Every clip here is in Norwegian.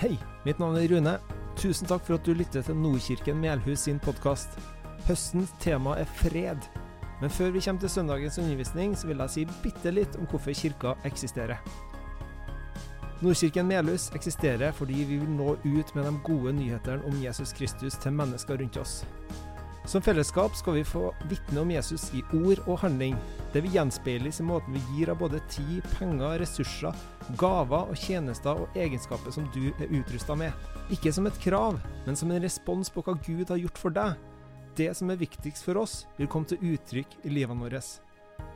Hei, mitt navn er Rune. Tusen takk for at du lytter til Nordkirken Melhus sin podkast. Høstens tema er fred. Men før vi kommer til søndagens undervisning, så vil jeg si bitte litt om hvorfor kirka eksisterer. Nordkirken Melhus eksisterer fordi vi vil nå ut med de gode nyhetene om Jesus Kristus til mennesker rundt oss. Som fellesskap skal vi få vitne om Jesus i ord og handling. Det vil gjenspeiles i måten vi gir av både tid, penger, ressurser, gaver og tjenester og egenskaper som du er utrusta med. Ikke som et krav, men som en respons på hva Gud har gjort for deg. Det som er viktigst for oss, vil komme til uttrykk i livene våre.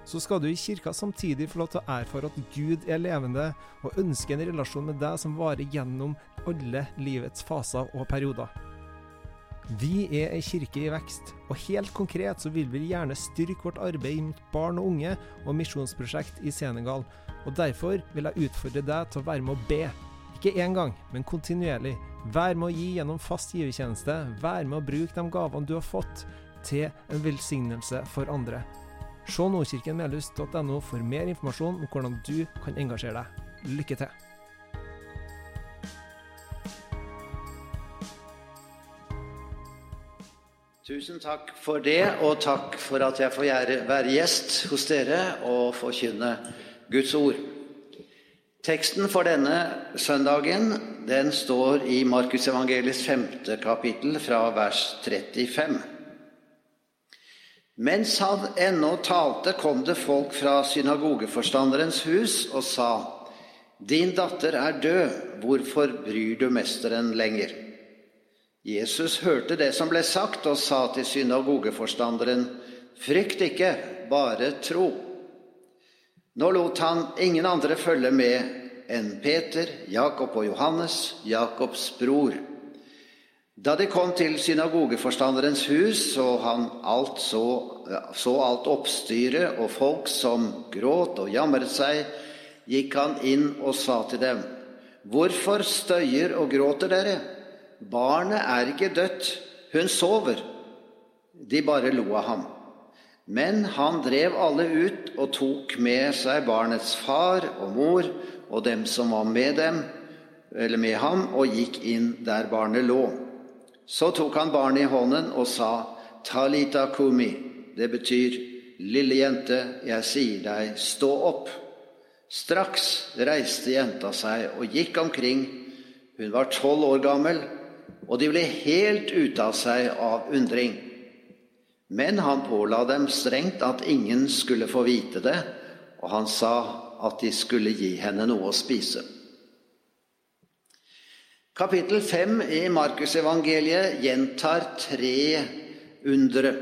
Så skal du i kirka samtidig få lov til å erfare at Gud er levende, og ønsker en relasjon med deg som varer gjennom alle livets faser og perioder. Vi er ei kirke i vekst, og helt konkret så vil vi gjerne styrke vårt arbeid mot barn og unge og misjonsprosjekt i Senegal, og derfor vil jeg utfordre deg til å være med å be. Ikke én gang, men kontinuerlig. Vær med å gi gjennom fast givertjeneste, vær med å bruke de gavene du har fått, til en velsignelse for andre. Se nordkirkenmelhus.no for mer informasjon om hvordan du kan engasjere deg. Lykke til! Tusen takk for det, og takk for at jeg får være gjest hos dere og forkynne Guds ord. Teksten for denne søndagen den står i Markusevangeliets femte kapittel fra vers 35. Mens han ennå talte, kom det folk fra synagogeforstanderens hus og sa:" Din datter er død, hvorfor bryr du mesteren lenger? Jesus hørte det som ble sagt, og sa til synagogeforstanderen, Frykt ikke, bare tro. Nå lot han ingen andre følge med enn Peter, Jakob og Johannes, Jakobs bror. Da de kom til synagogeforstanderens hus, så han alt, så, så alt oppstyret og folk som gråt og jamret seg, gikk han inn og sa til dem, Hvorfor støyer og gråter dere? Barnet er ikke dødt, hun sover. De bare lo av ham. Men han drev alle ut og tok med seg barnets far og mor og dem som var med dem, eller med ham, og gikk inn der barnet lå. Så tok han barnet i hånden og sa, Talita kumi. Det betyr, lille jente, jeg sier deg, stå opp. Straks reiste jenta seg og gikk omkring. Hun var tolv år gammel og de ble helt ute av seg av undring. Men han påla dem strengt at ingen skulle få vite det, og han sa at de skulle gi henne noe å spise. Kapittel 5 i Markusevangeliet gjentar tre undre.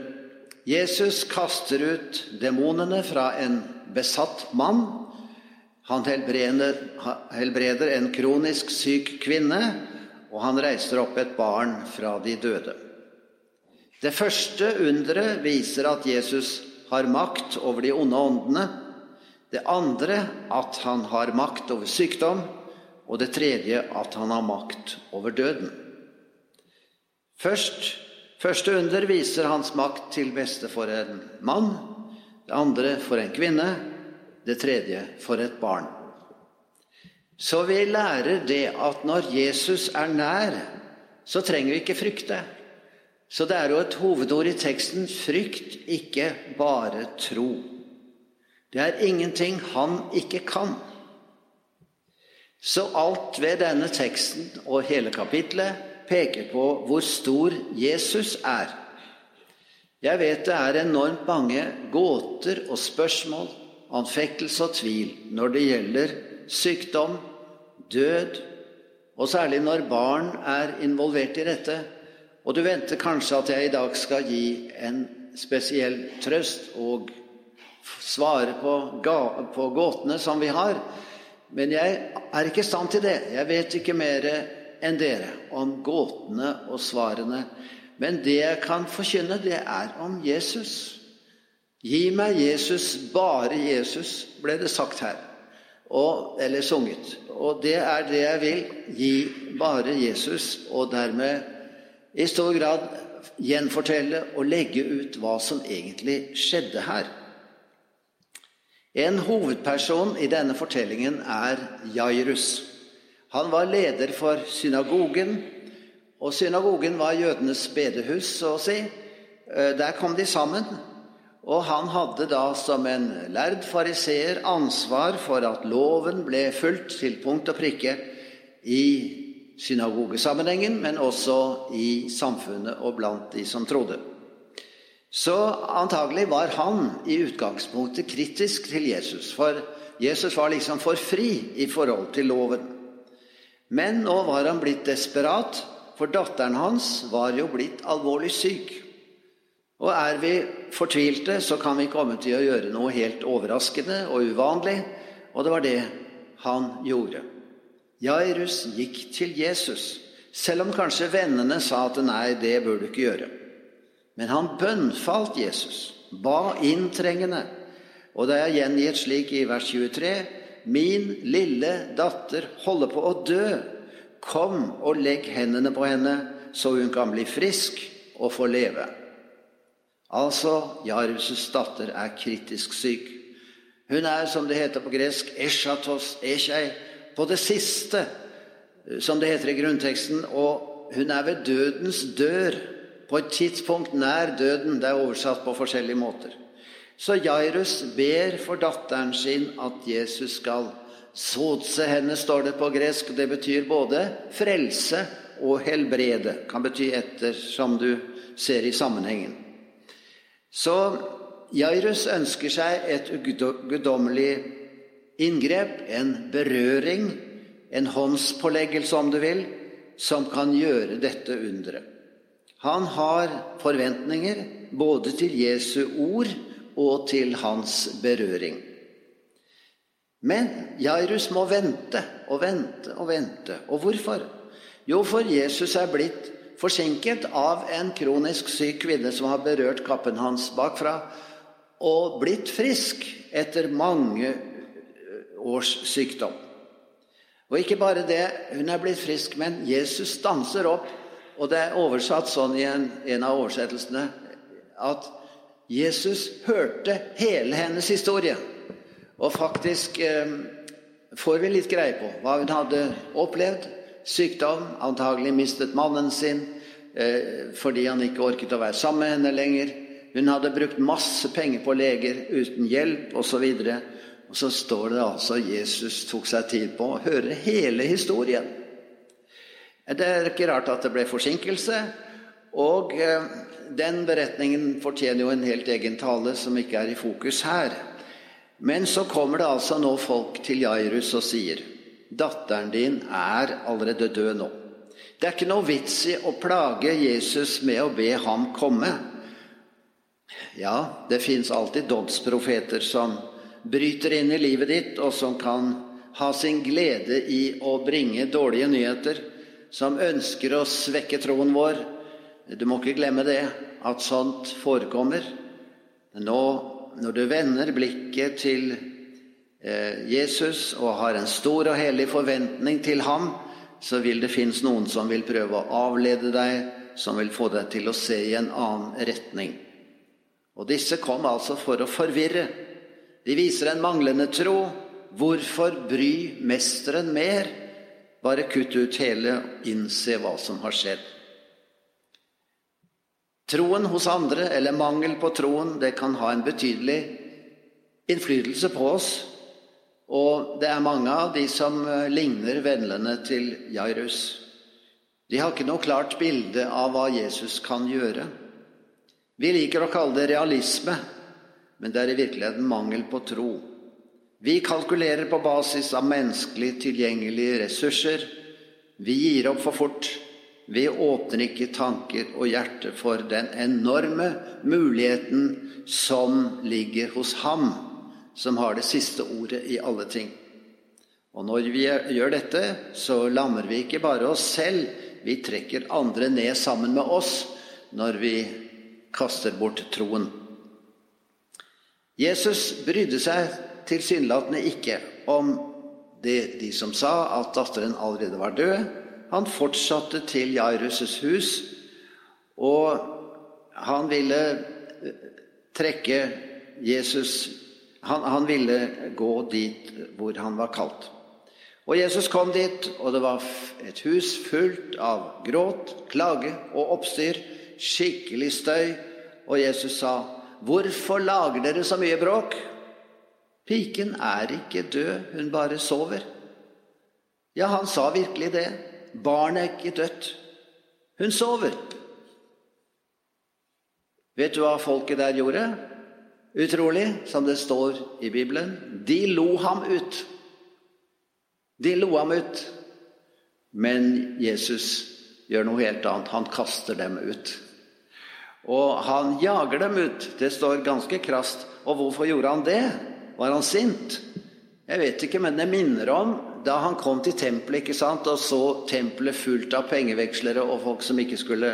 Jesus kaster ut demonene fra en besatt mann. Han helbreder, en kronisk syk kvinne og han reiser opp et barn fra de døde. Det første underet viser at Jesus har makt over de onde åndene. Det andre at han har makt over sykdom. Og det tredje at han har makt over døden. Først, første under viser hans makt til beste for en mann. Det andre for en kvinne. Det tredje for et barn. Så vi lærer det at når Jesus er nær, så trenger vi ikke frykte. Så det er jo et hovedord i teksten frykt, ikke bare tro. Det er ingenting han ikke kan. Så alt ved denne teksten og hele kapitlet peker på hvor stor Jesus er. Jeg vet det er enormt mange gåter og spørsmål, anfektelse og tvil når det gjelder sykdom, død, og særlig når barn er involvert i dette. Og du venter kanskje at jeg i dag skal gi en spesiell trøst og svare på, på gåtene som vi har. Men jeg er ikke i stand til det. Jeg vet ikke mer enn dere om gåtene og svarene. Men det jeg kan forkynne, det er om Jesus. Gi meg Jesus, bare Jesus, ble det sagt her og, eller sunget. Og det er det jeg vil. Gi bare Jesus, og dermed i stor grad gjenfortelle og legge ut hva som egentlig skjedde her. En hovedperson i denne fortellingen er Jairus. Han var leder for synagogen, og synagogen var jødenes bedehus, så å si. Eh, der kom de sammen. Og han hadde da som en lærd fariseer ansvar for at loven ble fulgt til punkt og prikke i synagogesammenhengen, men også i samfunnet og blant de som trodde. Så antagelig var han i utgangspunktet kritisk til Jesus, for Jesus var liksom for fri i forhold til loven. Men nå var han blitt desperat, for datteren hans var jo blitt alvorlig syk. Og er vi fortvilte, så kan vi komme til å gjøre noe helt overraskende og uvanlig, og det var det han gjorde. Jairus gikk til Jesus, selv om kanskje vennene sa at nei, det bør du ikke gjøre. Men han bønnfalt Jesus, ba inntrengende. Og det er gjengitt slik i vers 23.: Min lille datter holder på å dø. Kom og legg hendene på henne, så hun kan bli frisk og få leve. Altså, Jairus' datter er kritisk syk. Hun er, som det heter på gresk, eschatos eshei, på det siste, som det heter i grunnteksten, og hun er ved dødens dør, på et tidspunkt nær døden. Det er oversatt på forskjellige måter. Så Jairus ber for datteren sin at Jesus skal sotse henne, står det på gresk. Det betyr både frelse og helbrede. Kan bety etter som du ser i sammenhengen. Så Jairus ønsker seg et guddommelig inngrep, en berøring, en håndspåleggelse, om du vil, som kan gjøre dette underet. Han har forventninger både til Jesu ord og til hans berøring. Men Jairus må vente og vente og vente. Og hvorfor? Jo, for Jesus er blitt forsinket av en kronisk syk kvinne som har berørt kappen hans bakfra, og blitt frisk etter mange års sykdom. Og ikke bare det, hun er blitt frisk, men Jesus stanser opp, og det er oversatt sånn i en, en av oversettelsene at Jesus hørte hele hennes historie. Og faktisk eh, får vi litt greie på hva hun hadde opplevd sykdom, antagelig mistet mannen sin eh, fordi han ikke orket å være sammen med henne lenger. Hun hadde brukt masse penger på leger uten hjelp osv. Og, og så står det altså Jesus tok seg tid på å høre hele historien. Det er ikke rart at det ble forsinkelse. Og eh, den beretningen fortjener jo en helt egen tale som ikke er i fokus her. Men så kommer det altså nå folk til Jairus og sier Datteren din er allerede død nå. Det er ikke noe vits i å plage Jesus med å be ham komme. Ja, det fins alltid dodsprofeter som bryter inn i livet ditt, og som kan ha sin glede i å bringe dårlige nyheter, som ønsker å svekke troen vår. Du må ikke glemme det, at sånt forekommer. Nå, når du vender blikket til Jesus og har en stor og hellig forventning til ham, så vil det finnes noen som vil prøve å avlede deg, som vil få deg til å se i en annen retning. Og disse kom altså for å forvirre. De viser en manglende tro. Hvorfor bry mesteren mer? Bare kutt ut hele og innse hva som har skjedd. Troen hos andre, eller mangel på troen, det kan ha en betydelig innflytelse på oss og det er mange av de som eh, ligner vennene til Jairus. De har ikke noe klart bilde av hva Jesus kan gjøre. Vi liker å kalle det realisme, men det er i virkeligheten mangel på tro. Vi kalkulerer på basis av menneskelig tilgjengelige ressurser. Vi gir opp for fort. Vi åpner ikke tanker og hjerte for den enorme muligheten som ligger hos ham som har det siste ordet i alle ting. Og når vi gjør dette, så lammer vi ikke bare oss selv, vi trekker andre ned sammen med oss når vi kaster bort troen. Jesus brydde seg tilsynelatende ikke om det de som sa at datteren allerede var død. Han fortsatte til Jairus' hus, og han ville trekke Jesus han, han ville gå dit hvor han var kalt. Og Jesus kom dit, og det var et hus fullt av gråt, klage og oppstyr, skikkelig støy. Og Jesus sa, 'Hvorfor lager dere så mye bråk?' 'Piken er ikke død, hun bare sover.' Ja, han sa virkelig det. Barnet er ikke dødt. Hun sover. Vet du hva folket der gjorde? Utrolig, som det står i Bibelen. De lo ham ut. De lo ham ut. Men Jesus gjør noe helt annet. Han kaster dem ut. Og han jager dem ut. Det står ganske krast. Og hvorfor gjorde han det? Var han sint? Jeg vet ikke, men det minner om da han kom til tempelet ikke sant, og så tempelet fullt av pengevekslere og folk som ikke skulle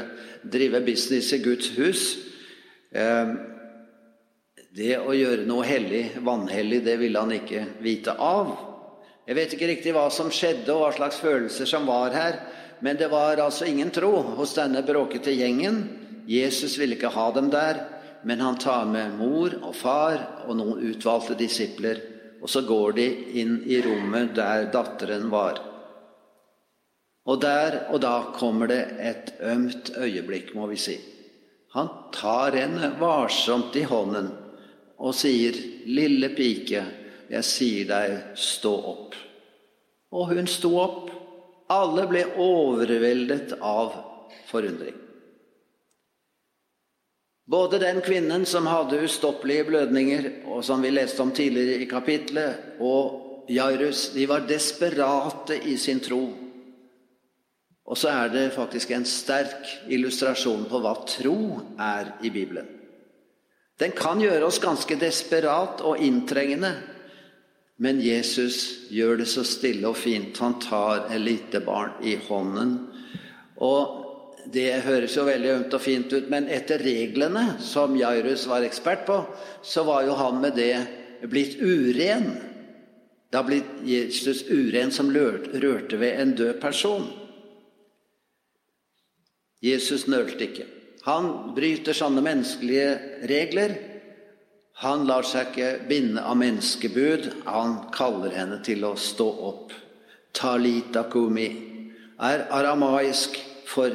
drive business i Guds hus. Ehm, det å gjøre noe hellig, vanhellig, det ville han ikke vite av. Jeg vet ikke riktig hva som skjedde, og hva slags følelser som var her, men det var altså ingen tro hos denne bråkete gjengen. Jesus ville ikke ha dem der, men han tar med mor og far og noen utvalgte disipler og så går de inn i rommet der datteren var. Og der og da kommer det et ømt øyeblikk, må vi si. Han tar henne varsomt i hånden og sier, 'Lille pike, jeg sier deg, stå opp.' Og hun sto opp. Alle ble overveldet av forundring. Både den kvinnen som hadde ustoppelige blødninger, og som vi leste om tidligere i kapitlet, og Jairus, de var desperate i sin tro. Og så er det faktisk en sterk illustrasjon på hva tro er i Bibelen. Den kan gjøre oss ganske desperat og inntrengende, men Jesus gjør det så stille og fint. Han tar et lite barn i hånden. Og det høres jo veldig ømt og fint ut, men etter reglene, som Jairus var ekspert på, så var jo han med det blitt uren. Da blitt Jesus uren som rørte ved en død person. Jesus nølte ikke. Han bryter sånne menneskelige regler. Han lar seg ikke binde av menneskebud. Han kaller henne til å stå opp. Talita kumi er aramaisk for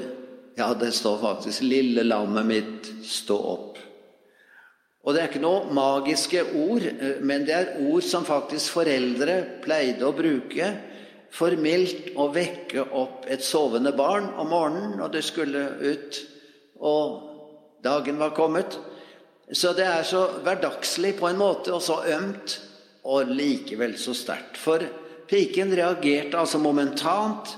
ja, det står faktisk 'Lille lammet mitt, stå opp'. Og Det er ikke noe magiske ord, men det er ord som faktisk foreldre pleide å bruke for mildt å vekke opp et sovende barn om morgenen når det skulle ut, og dagen var kommet. Så det er så hverdagslig på en måte, og så ømt, og likevel så sterkt. For piken reagerte altså momentant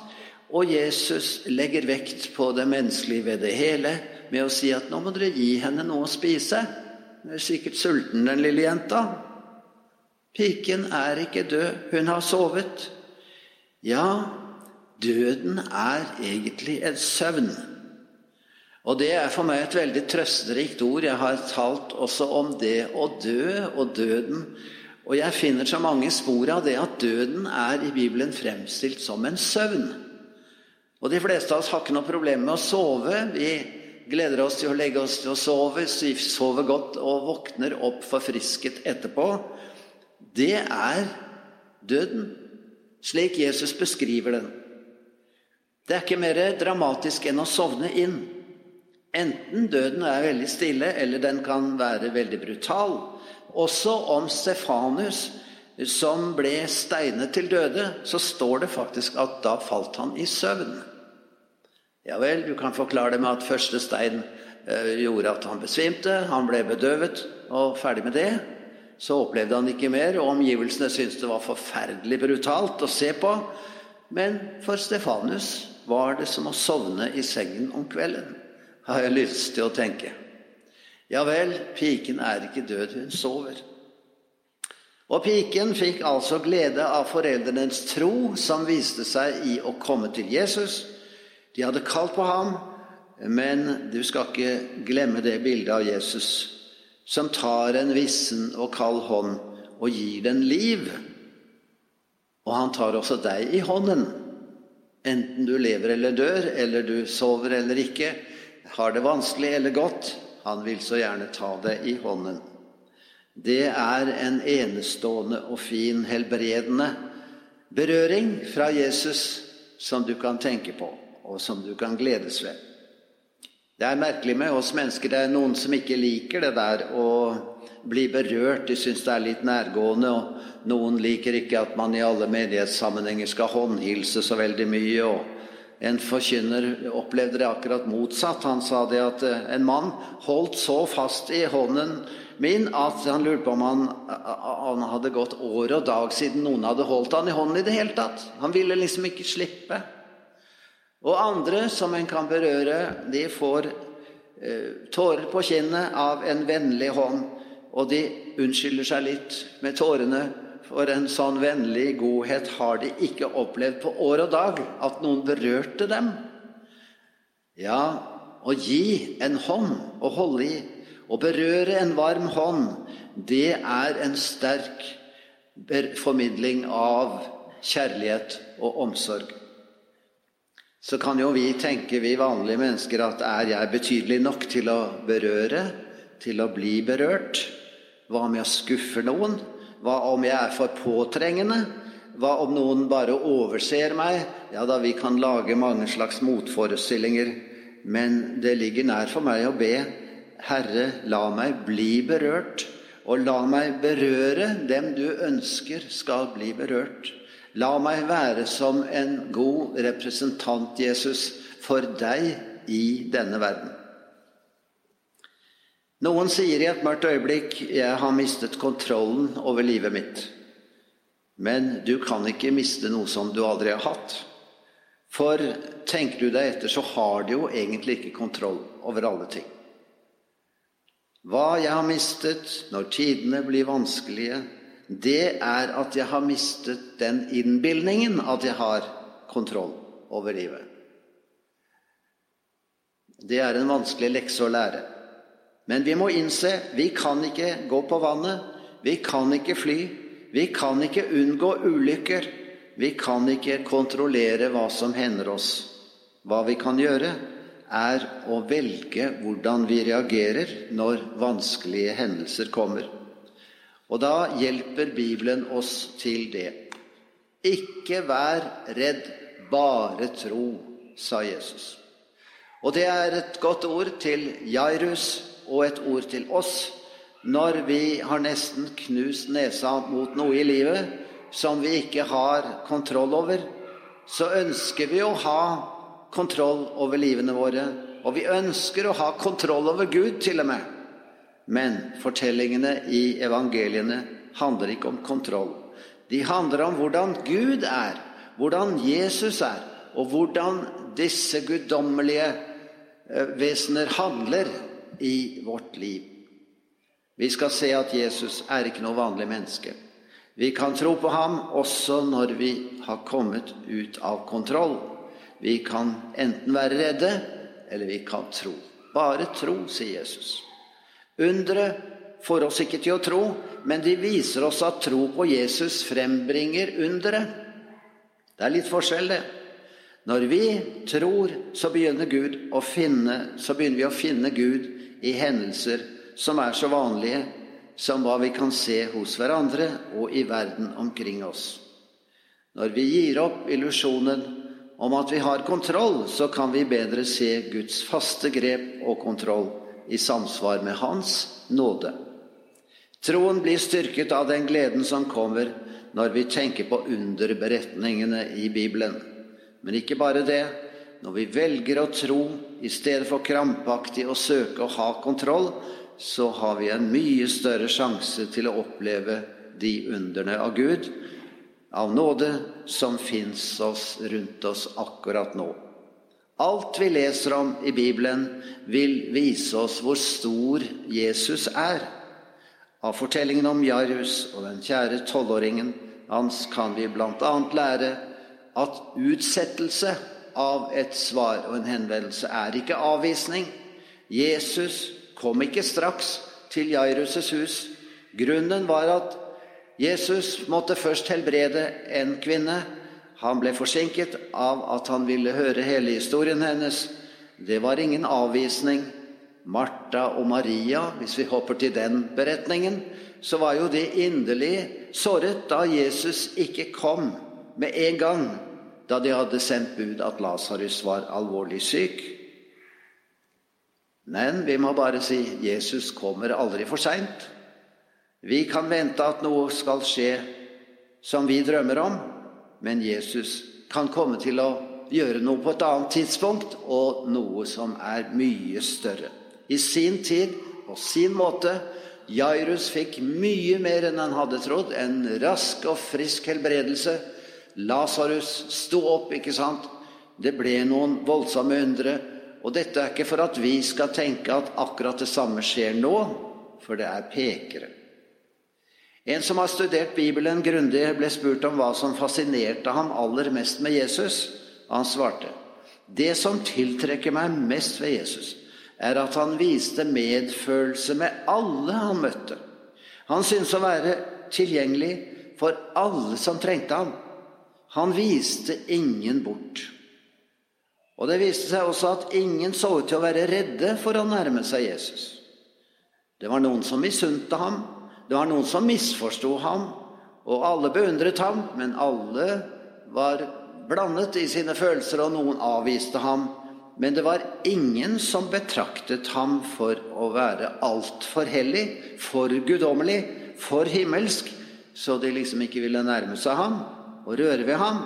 og Jesus legger vekt på det menneskelige ved det hele med å si at nå må dere gi henne noe å spise. Hun er sikkert sulten, den lille jenta. Piken er ikke død, hun har sovet. Ja, døden er egentlig en søvn. Og det er for meg et veldig trøsterikt ord. Jeg har talt også om det å dø og døden. Og jeg finner så mange spor av det at døden er i Bibelen fremstilt som en søvn. Og de fleste av oss har ikke noe problem med å sove. Vi gleder oss til å legge oss til å sove, sover godt og våkner opp forfrisket etterpå. Det er døden, slik Jesus beskriver den. Det er ikke mer dramatisk enn å sovne inn. Enten døden er veldig stille, eller den kan være veldig brutal. Også om Stefanus, som ble steinet til døde, så står det faktisk at da falt han i søvn. Ja vel, du kan forklare det med at første stein eh, gjorde at han besvimte, han ble bedøvet, og ferdig med det. Så opplevde han ikke mer, og omgivelsene syntes det var forferdelig brutalt å se på. Men for Stefanus var det som å sovne i sengen om kvelden, har jeg lyst til å tenke. Ja vel, piken er ikke død, hun sover. Og piken fikk altså glede av foreldrenes tro, som viste seg i å komme til Jesus de hadde kalt på ham, men du skal ikke glemme det bildet av Jesus som tar en vissen og kald hånd og gir den liv. Og han tar også deg i hånden, enten du lever eller dør, eller du sover eller ikke, har det vanskelig eller godt. Han vil så gjerne ta det i hånden. Det er en enestående og fin helbredende berøring fra Jesus som du kan tenke på, og som du kan gledes ved. Det er merkelig med oss mennesker. Det er noen som ikke liker det der å bli berørt. De syns det er litt nærgående. Og noen liker ikke at man i alle menighetssammenhenger skal håndhilse så veldig mye. og En forkynner opplevde det akkurat motsatt. Han sa det at eh, en mann holdt så fast i hånden min at han lurte på om han, han hadde gått år og dag siden noen hadde holdt han i hånden i det hele tatt. Han ville liksom ikke slippe. Og andre som en kan berøre, de får eh, tårer på kinnet av en vennlig hånd, og de unnskylder seg litt med tårene, for en sånn vennlig godhet har de ikke opplevd på år og dag, at noen berørte dem. Ja, å gi en hånd å holde i, å berøre en varm hånd, det er en sterk formidling av kjærlighet og omsorg så kan jo vi tenke, vi vanlige mennesker, at er jeg betydelig nok til å berøre, til å bli berørt? Hva med å skuffe noen? Hva om jeg er for påtrengende? Hva om noen bare overser meg? Ja da, vi kan lage mange slags motforestillinger, men det ligger nær for meg å be Herre, la meg bli berørt, og la meg berøre dem du ønsker skal bli berørt. La meg være som en god representant, Jesus, for deg i denne verden. Noen sier i et mørkt øyeblikk 'jeg har mistet kontrollen over livet mitt'. Men du kan ikke miste noe som du aldri har hatt. For tenker du deg etter, så har du jo egentlig ikke kontroll over alle ting. Hva jeg har mistet når tidene blir vanskelige, det er at jeg har mistet den innbilningen at jeg har kontroll over livet. Det er en vanskelig lekse å lære. Men vi må innse vi kan ikke gå på vannet, vi kan ikke fly, vi kan ikke unngå ulykker. Vi kan ikke kontrollere hva som hender oss. Hva vi kan gjøre, er å velge hvordan vi reagerer når vanskelige hendelser kommer. Og da hjelper Bibelen oss til det. Ikke vær redd, bare tro, sa Jesus. Og det er et godt ord til Jairus og et ord til oss når vi har nesten knust nesa mot noe i livet som vi ikke har kontroll over. Så ønsker vi å ha kontroll over livene våre, og vi ønsker å ha kontroll over Gud, til og med. Men fortellingene i evangeliene handler ikke om kontroll. De handler om hvordan Gud er, hvordan Jesus er, og hvordan disse guddommelige eh, vesener handler i vårt liv. Vi skal se at Jesus er ikke noe vanlig menneske. Vi kan tro på ham også når vi har kommet ut av kontroll. Vi kan enten være redde, eller vi kan tro. Bare tro, sier Jesus. Undre får oss ikke til å tro, men de viser oss at tro på Jesus frembringer underet. Det er litt forskjell, det. Når vi tror, så begynner, å finne, så begynner vi å finne Gud i hendelser som er så vanlige som hva vi kan se hos hverandre og i verden omkring oss. Når vi gir opp illusjonen om at vi har kontroll, så kan vi bedre se Guds faste grep og kontroll i samsvar med Hans nåde. Troen blir styrket av den gleden som kommer når vi tenker på underberetningene i Bibelen. Men ikke bare det. Når vi velger å tro i stedet for krampaktig å søke å ha kontroll, så har vi en mye større sjanse til å oppleve de underne av Gud, av nåde, som fins oss rundt oss akkurat nå. Alt vi leser om i Bibelen, vil vise oss hvor stor Jesus er. Av fortellingen om Jarus og den kjære tolvåringen hans kan vi bl.a. lære at utsettelse av et svar og en henvendelse er ikke avvisning. Jesus kom ikke straks til Jairus' hus. Grunnen var at Jesus måtte først helbrede en kvinne han ble forsinket av at han ville høre hele historien hennes. Det var ingen avvisning. Martha og Maria, hvis vi hopper til den beretningen, så var jo de inderlig såret da Jesus ikke kom med en gang da de hadde sendt bud at Lasarus var alvorlig syk. Men vi må bare si Jesus kommer aldri for seint. Vi kan vente at noe skal skje som vi drømmer om, men Jesus kan komme til å gjøre noe på et annet tidspunkt, og noe som er mye større. I sin tid, på sin måte. Jairus fikk mye mer enn han hadde trodd. En rask og frisk helbredelse. Lasarus sto opp, ikke sant? Det ble noen voldsomme undre. Og dette er ikke for at vi skal tenke at akkurat det samme skjer nå, for det er pekere. En som har studert Bibelen grundig, ble spurt om hva som fascinerte ham aller mest med Jesus. Han svarte, 'Det som tiltrekker meg mest ved Jesus, er at han viste medfølelse med alle han møtte.' Han syntes å være tilgjengelig for alle som trengte ham. Han viste ingen bort. Og det viste seg også at ingen så ut til å være redde for å nærme seg Jesus. Det var noen som misunte ham, det var noen som misforsto ham, og alle beundret ham, men alle var blandet i sine følelser, og noen avviste ham. Men det var ingen som betraktet ham for å være altfor hellig, for guddommelig, for himmelsk, så de liksom ikke ville nærme seg ham og røre ved ham.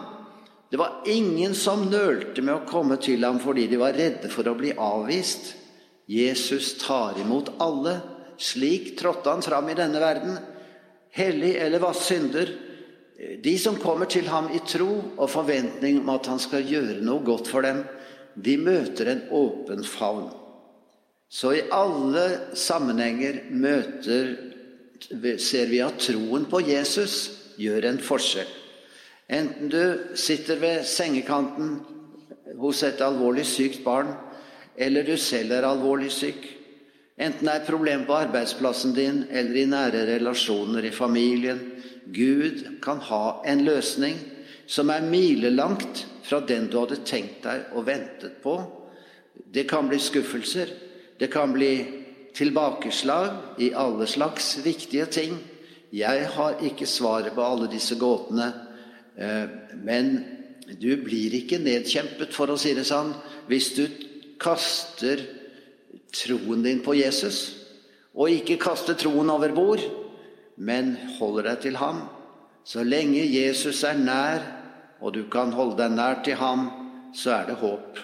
Det var ingen som nølte med å komme til ham fordi de var redde for å bli avvist. Jesus tar imot alle. Slik trådte han fram i denne verden. Hellig eller hva synder, de som kommer til ham i tro og forventning om at han skal gjøre noe godt for dem, de møter en åpen favn. Så i alle sammenhenger møter, ser vi at troen på Jesus gjør en forskjell. Enten du sitter ved sengekanten hos et alvorlig sykt barn, eller du selv er alvorlig syk. Enten det er problem på arbeidsplassen din eller i nære relasjoner i familien, Gud kan ha en løsning som er milelangt fra den du hadde tenkt deg og ventet på. Det kan bli skuffelser. Det kan bli tilbakeslag i alle slags viktige ting. Jeg har ikke svaret på alle disse gåtene, men du blir ikke nedkjempet, for å si det sånn, hvis du kaster troen din på Jesus, og ikke kaster troen over bord men holder deg til ham. Så lenge Jesus er nær, og du kan holde deg nær til ham, så er det håp.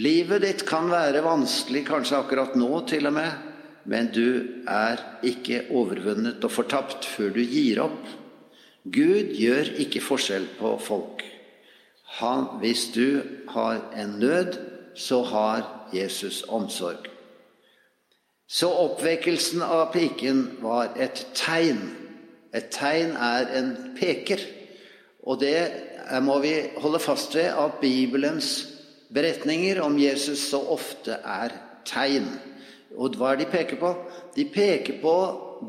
Livet ditt kan være vanskelig, kanskje akkurat nå til og med, men du er ikke overvunnet og fortapt før du gir opp. Gud gjør ikke forskjell på folk. Han, hvis du har en nød, så har Jesus omsorg. Så oppvekkelsen av piken var et tegn. Et tegn er en peker. Og det må vi holde fast ved at Bibelens beretninger om Jesus så ofte er tegn. Og hva er de peker på? De peker på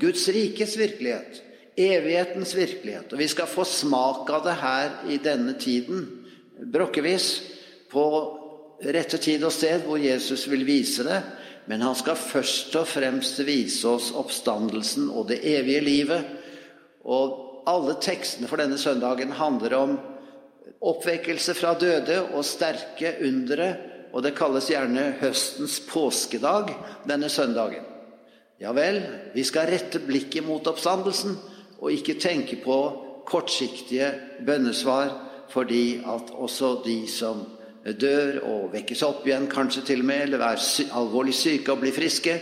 Guds rikes virkelighet. Evighetens virkelighet. Og vi skal få smak av det her i denne tiden, brokkevis, på rette tid og sted hvor Jesus vil vise det men han skal først og fremst vise oss oppstandelsen og det evige livet. Og alle tekstene for denne søndagen handler om oppvekkelse fra døde og sterke undere. Og det kalles gjerne høstens påskedag denne søndagen. Ja vel, vi skal rette blikket mot oppstandelsen og ikke tenke på kortsiktige bønnesvar, fordi at også de som dør og vekkes opp igjen, kanskje til og med, eller er alvorlig syke og blir friske.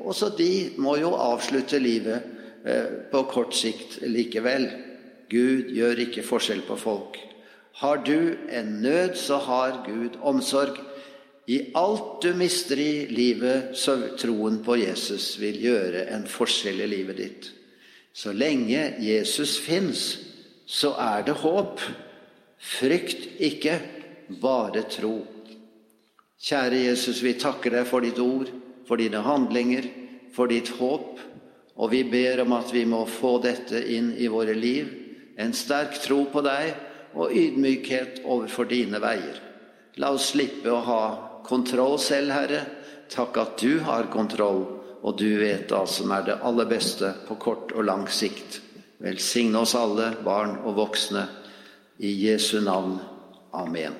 Også de må jo avslutte livet eh, på kort sikt likevel. Gud gjør ikke forskjell på folk. Har du en nød, så har Gud omsorg. I alt du mister i livet, så troen på Jesus vil gjøre en forskjell i livet ditt. Så lenge Jesus fins, så er det håp. Frykt ikke bare tro. Kjære Jesus, vi takker deg for ditt ord, for dine handlinger, for ditt håp. Og vi ber om at vi må få dette inn i våre liv. En sterk tro på deg og ydmykhet overfor dine veier. La oss slippe å ha kontroll selv, Herre. Takk at du har kontroll, og du vet hva som er det aller beste på kort og lang sikt. Velsigne oss alle, barn og voksne I Jesu navn. Amen.